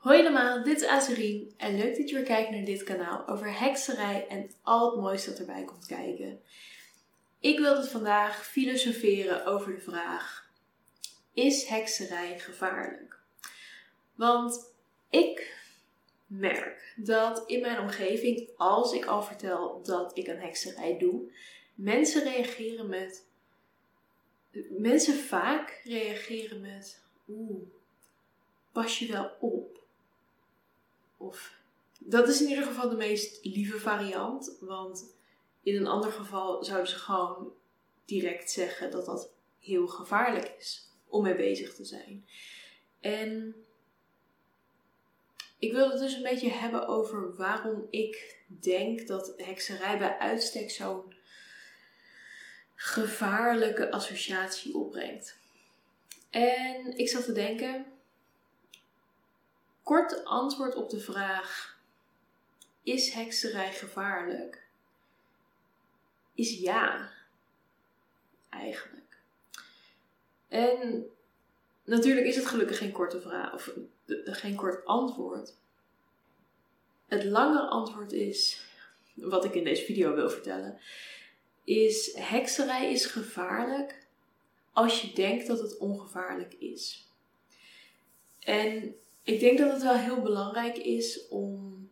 Hoi allemaal, dit is Azurien en leuk dat je weer kijkt naar dit kanaal over hekserij en al het mooiste dat erbij komt kijken. Ik wil het vandaag filosoferen over de vraag: is hekserij gevaarlijk? Want ik merk dat in mijn omgeving, als ik al vertel dat ik een hekserij doe, mensen reageren met. Mensen vaak reageren met: oeh, pas je wel op? Of dat is in ieder geval de meest lieve variant. Want in een ander geval zouden ze gewoon direct zeggen dat dat heel gevaarlijk is om mee bezig te zijn. En ik wil het dus een beetje hebben over waarom ik denk dat hekserij bij uitstek zo'n gevaarlijke associatie opbrengt. En ik zat te denken, kort antwoord op de vraag: is hekserij gevaarlijk? Is ja, eigenlijk. En natuurlijk is het gelukkig geen korte vraag of geen kort antwoord. Het lange antwoord is, wat ik in deze video wil vertellen, is hekserij is gevaarlijk als je denkt dat het ongevaarlijk is. En ik denk dat het wel heel belangrijk is om,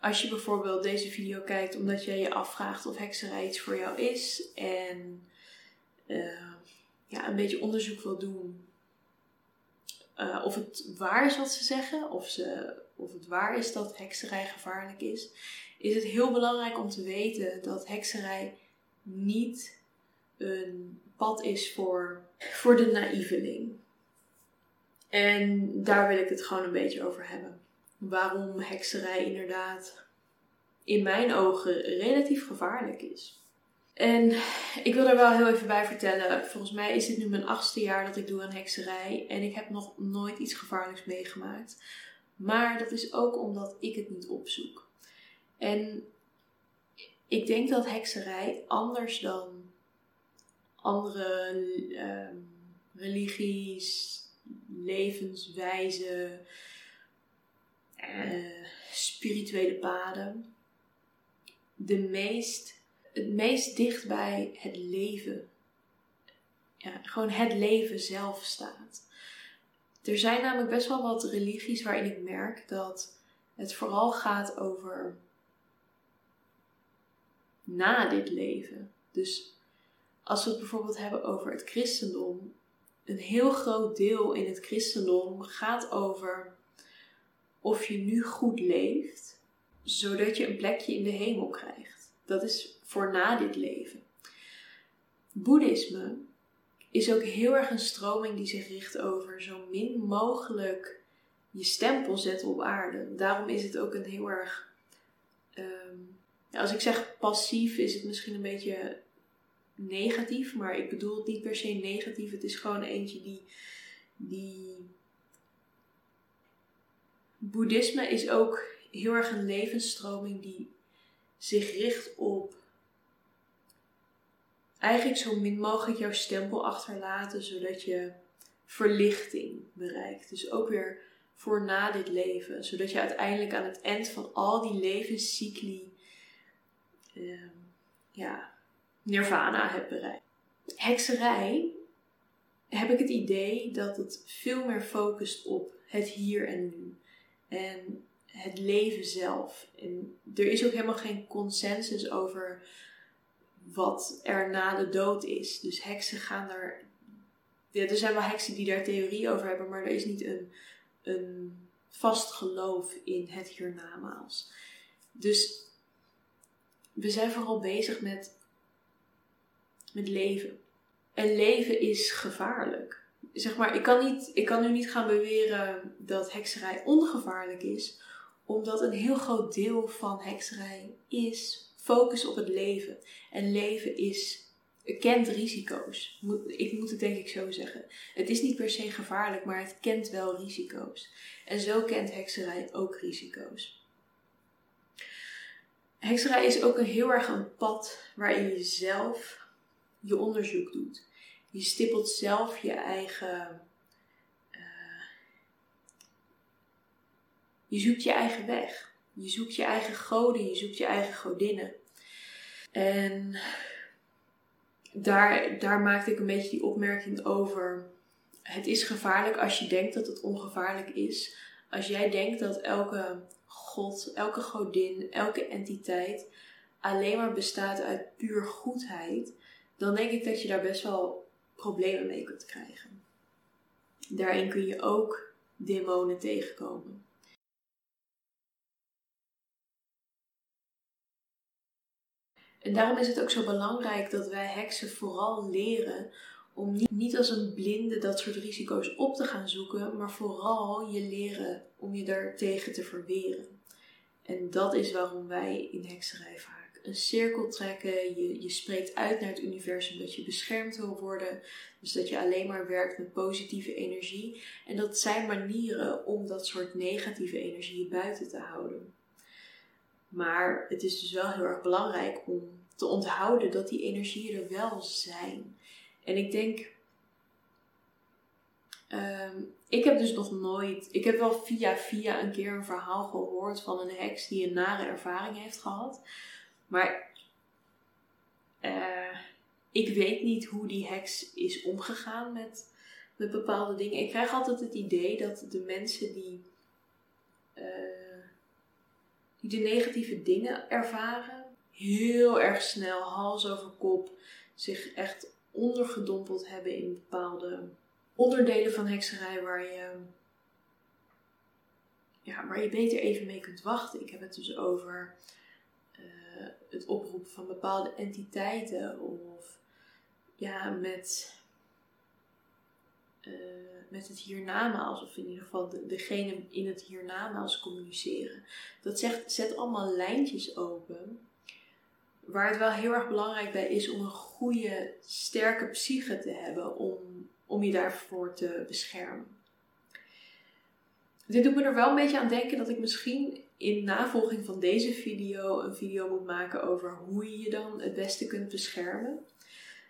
als je bijvoorbeeld deze video kijkt omdat jij je afvraagt of hekserij iets voor jou is en uh, ja, een beetje onderzoek wil doen uh, of het waar is wat ze zeggen, of, ze, of het waar is dat hekserij gevaarlijk is, is het heel belangrijk om te weten dat hekserij niet een pad is voor, voor de naïveling. En daar wil ik het gewoon een beetje over hebben. Waarom hekserij inderdaad in mijn ogen relatief gevaarlijk is. En ik wil er wel heel even bij vertellen. Volgens mij is dit nu mijn achtste jaar dat ik doe aan hekserij. En ik heb nog nooit iets gevaarlijks meegemaakt. Maar dat is ook omdat ik het niet opzoek. En ik denk dat hekserij anders dan andere uh, religies, levenswijze, uh, spirituele paden, de meest, het meest dicht bij het leven, ja, gewoon het leven zelf staat. Er zijn namelijk best wel wat religies waarin ik merk dat het vooral gaat over na dit leven. Dus als we het bijvoorbeeld hebben over het christendom, een heel groot deel in het christendom gaat over of je nu goed leeft, zodat je een plekje in de hemel krijgt. Dat is voor na dit leven. Boeddhisme is ook heel erg een stroming die zich richt over zo min mogelijk je stempel zetten op aarde. Daarom is het ook een heel erg. Ehm, als ik zeg passief, is het misschien een beetje negatief, maar ik bedoel het niet per se negatief. Het is gewoon eentje die. die Boeddhisme is ook heel erg een levensstroming die zich richt op eigenlijk zo min mogelijk jouw stempel achterlaten, zodat je verlichting bereikt. Dus ook weer voor na dit leven, zodat je uiteindelijk aan het eind van al die levenscycli uh, ja, nirvana hebt bereikt. Hekserij heb ik het idee dat het veel meer focust op het hier en nu. En het leven zelf. En er is ook helemaal geen consensus over wat er na de dood is. Dus heksen gaan daar. Ja, er zijn wel heksen die daar theorie over hebben, maar er is niet een, een vast geloof in het hiernamaals. Dus we zijn vooral bezig met met leven. En leven is gevaarlijk. Zeg maar, ik kan, niet, ik kan nu niet gaan beweren dat hekserij ongevaarlijk is, omdat een heel groot deel van hekserij is focus op het leven. En leven is, kent risico's. Ik moet het denk ik zo zeggen. Het is niet per se gevaarlijk, maar het kent wel risico's. En zo kent hekserij ook risico's. Hekserij is ook een heel erg een pad waarin je zelf je onderzoek doet. Je stippelt zelf je eigen, uh, je zoekt je eigen weg. Je zoekt je eigen goden, je zoekt je eigen godinnen. En daar, daar maakte ik een beetje die opmerking over. Het is gevaarlijk als je denkt dat het ongevaarlijk is. Als jij denkt dat elke god, elke godin, elke entiteit alleen maar bestaat uit puur goedheid, dan denk ik dat je daar best wel problemen mee kunt krijgen. Daarin kun je ook demonen tegenkomen. En daarom is het ook zo belangrijk dat wij heksen vooral leren om niet, als een blinde dat soort risico's op te gaan zoeken, maar vooral je leren om je daar tegen te verweren. En dat is waarom wij in hekserij een cirkel trekken. Je, je spreekt uit naar het universum dat je beschermd wil worden. Dus dat je alleen maar werkt met positieve energie. En dat zijn manieren om dat soort negatieve energie buiten te houden. Maar het is dus wel heel erg belangrijk om te onthouden dat die energieën er wel zijn. En ik denk. Ehm, ik heb dus nog nooit. Ik heb wel via via een keer een verhaal gehoord van een heks die een nare ervaring heeft gehad. Maar uh, ik weet niet hoe die heks is omgegaan met, met bepaalde dingen. Ik krijg altijd het idee dat de mensen die, uh, die de negatieve dingen ervaren, heel erg snel hals over kop zich echt ondergedompeld hebben in bepaalde onderdelen van hekserij waar je, ja, waar je beter even mee kunt wachten. Ik heb het dus over uh, het oproepen van bepaalde entiteiten of ja, met, uh, met het hiernamaals, of in ieder geval de, degene in het hiernamaals communiceren. Dat zegt, zet allemaal lijntjes open waar het wel heel erg belangrijk bij is om een goede, sterke psyche te hebben om, om je daarvoor te beschermen. Dit doet me er wel een beetje aan denken dat ik misschien in navolging van deze video een video moet maken over hoe je je dan het beste kunt beschermen.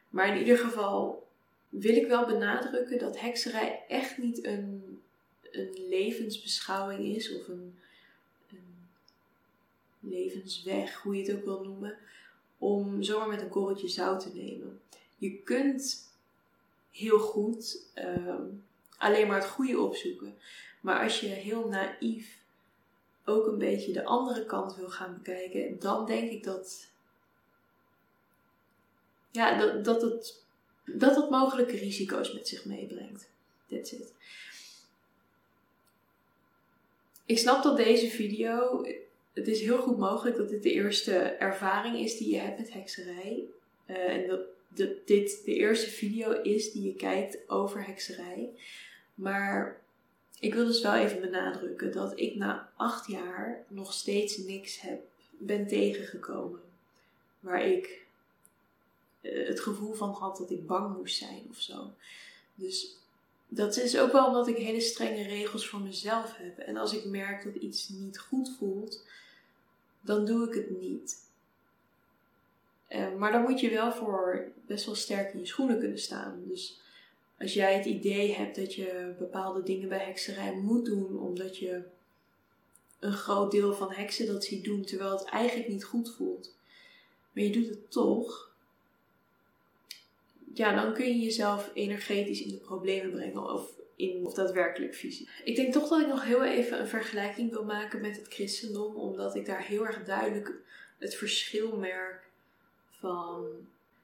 Maar in ieder geval wil ik wel benadrukken dat hekserij echt niet een, een levensbeschouwing is of een, een levensweg, hoe je het ook wil noemen om zomaar met een korreltje zout te nemen. Je kunt heel goed ehm, alleen maar het goede opzoeken. Maar als je heel naïef ook een beetje de andere kant wil gaan bekijken, dan denk ik dat, ja, dat, dat, het, dat het mogelijke risico's met zich meebrengt. That's it. Ik snap dat deze video het is heel goed mogelijk dat dit de eerste ervaring is die je hebt met hekserij. Uh, en dat, dat dit de eerste video is die je kijkt over hekserij. Maar ik wil dus wel even benadrukken dat ik na acht jaar nog steeds niks heb, ben tegengekomen. Waar ik uh, het gevoel van had dat ik bang moest zijn of zo. Dus dat is ook wel omdat ik hele strenge regels voor mezelf heb. En als ik merk dat iets niet goed voelt, dan doe ik het niet. Uh, maar dan moet je wel voor best wel sterk in je schoenen kunnen staan. Dus als jij het idee hebt dat je bepaalde dingen bij hekserij moet doen, omdat je een groot deel van heksen dat ziet doen, terwijl het eigenlijk niet goed voelt, maar je doet het toch, ja, dan kun je jezelf energetisch in de problemen brengen of in of daadwerkelijk fysiek. Ik denk toch dat ik nog heel even een vergelijking wil maken met het christendom, omdat ik daar heel erg duidelijk het verschil merk van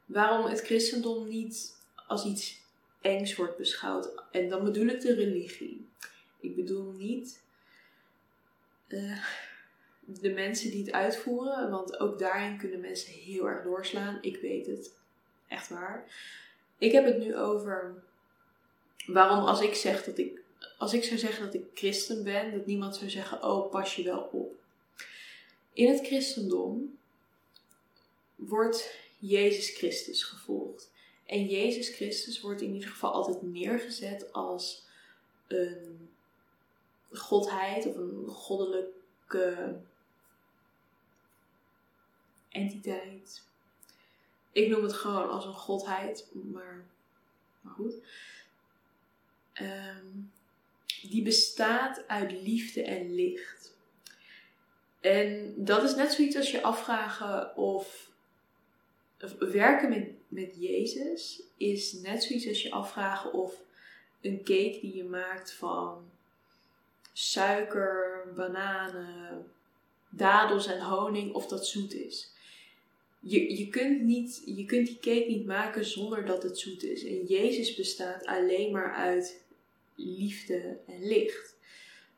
waarom het christendom niet als iets engs wordt beschouwd. En dan bedoel ik de religie. Ik bedoel niet uh, de mensen die het uitvoeren, want ook daarin kunnen mensen heel erg doorslaan. Ik weet het. Echt waar. Ik heb het nu over waarom als ik zeg dat ik, als ik zou zeggen dat ik christen ben, dat niemand zou zeggen, oh pas je wel op. In het christendom wordt Jezus Christus gevolgd. En Jezus Christus wordt in ieder geval altijd neergezet als een godheid of een goddelijke entiteit. Ik noem het gewoon als een godheid, maar, maar goed. Um, die bestaat uit liefde en licht. En dat is net zoiets als je afvragen of werken met, met Jezus is net zoiets als je afvragen of een cake die je maakt van suiker, bananen, dadels en honing, of dat zoet is. Je, je, kunt niet, je kunt die cake niet maken zonder dat het zoet is. En Jezus bestaat alleen maar uit liefde en licht.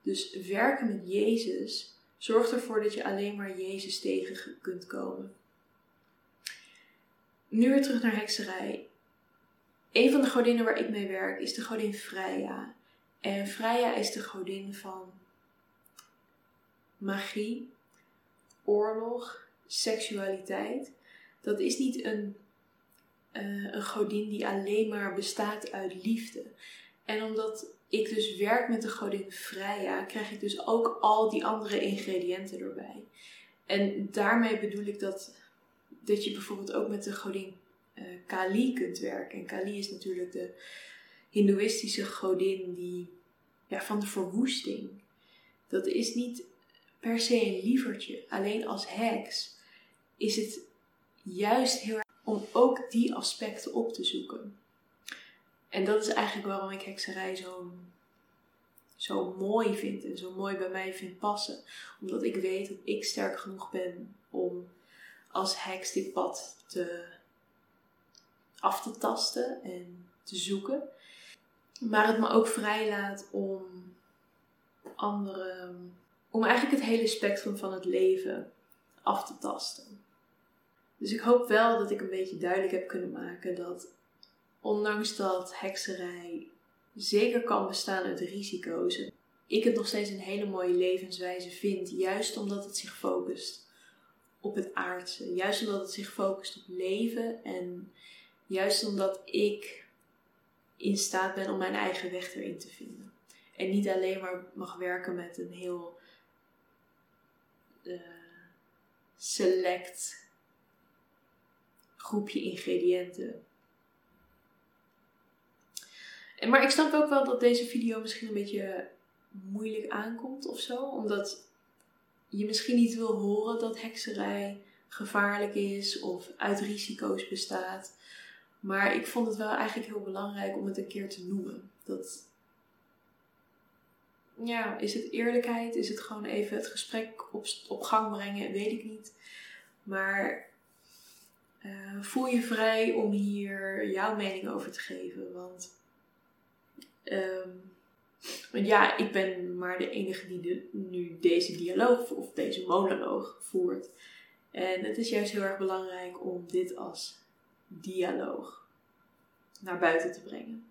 Dus werken met Jezus zorgt ervoor dat je alleen maar Jezus tegen kunt komen. Nu weer terug naar hekserij. Een van de godinnen waar ik mee werk is de godin Freya. En Freya is de godin van magie, oorlog, seksualiteit. Dat is niet een, uh, een godin die alleen maar bestaat uit liefde. En omdat ik dus werk met de godin Freya, krijg ik dus ook al die andere ingrediënten erbij. En daarmee bedoel ik dat, dat je bijvoorbeeld ook met de godin uh, Kali kunt werken. En Kali is natuurlijk de Hindoeïstische godin die, ja, van de verwoesting. Dat is niet per se een lievertje. Alleen als heks is het juist heel erg om ook die aspecten op te zoeken. En dat is eigenlijk waarom ik hekserij zo, zo mooi vind en zo mooi bij mij vind passen. Omdat ik weet dat ik sterk genoeg ben om als heks dit pad te, af te tasten en te zoeken. Maar het me ook vrijlaat om andere, om eigenlijk het hele spectrum van het leven af te tasten. Dus ik hoop wel dat ik een beetje duidelijk heb kunnen maken dat ondanks dat hekserij zeker kan bestaan uit risico's, ik het nog steeds een hele mooie levenswijze vind, juist omdat het zich focust op het aardse, juist omdat het zich focust op leven en juist omdat ik in staat ben om mijn eigen weg erin te vinden. En niet alleen maar mag werken met een heel uh, select groepje ingrediënten. En, maar ik snap ook wel dat deze video misschien een beetje moeilijk aankomt of zo. Omdat je misschien niet wil horen dat hekserij gevaarlijk is of uit risico's bestaat. Maar ik vond het wel eigenlijk heel belangrijk om het een keer te noemen. Dat, ja, is het eerlijkheid? Is het gewoon even het gesprek op, op gang brengen? Weet ik niet. Maar uh, voel je vrij om hier jouw mening over te geven. Want, um, want ja, ik ben maar de enige die nu deze dialoog of deze monoloog voert. En het is juist heel erg belangrijk om dit als dialoog naar buiten te brengen.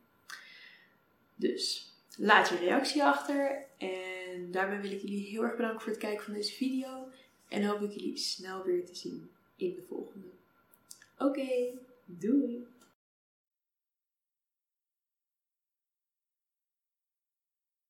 Dus laat je reactie achter. En daarmee wil ik jullie heel erg bedanken voor het kijken van deze video. En hoop ik jullie snel weer te zien in de volgende. Oké, doei!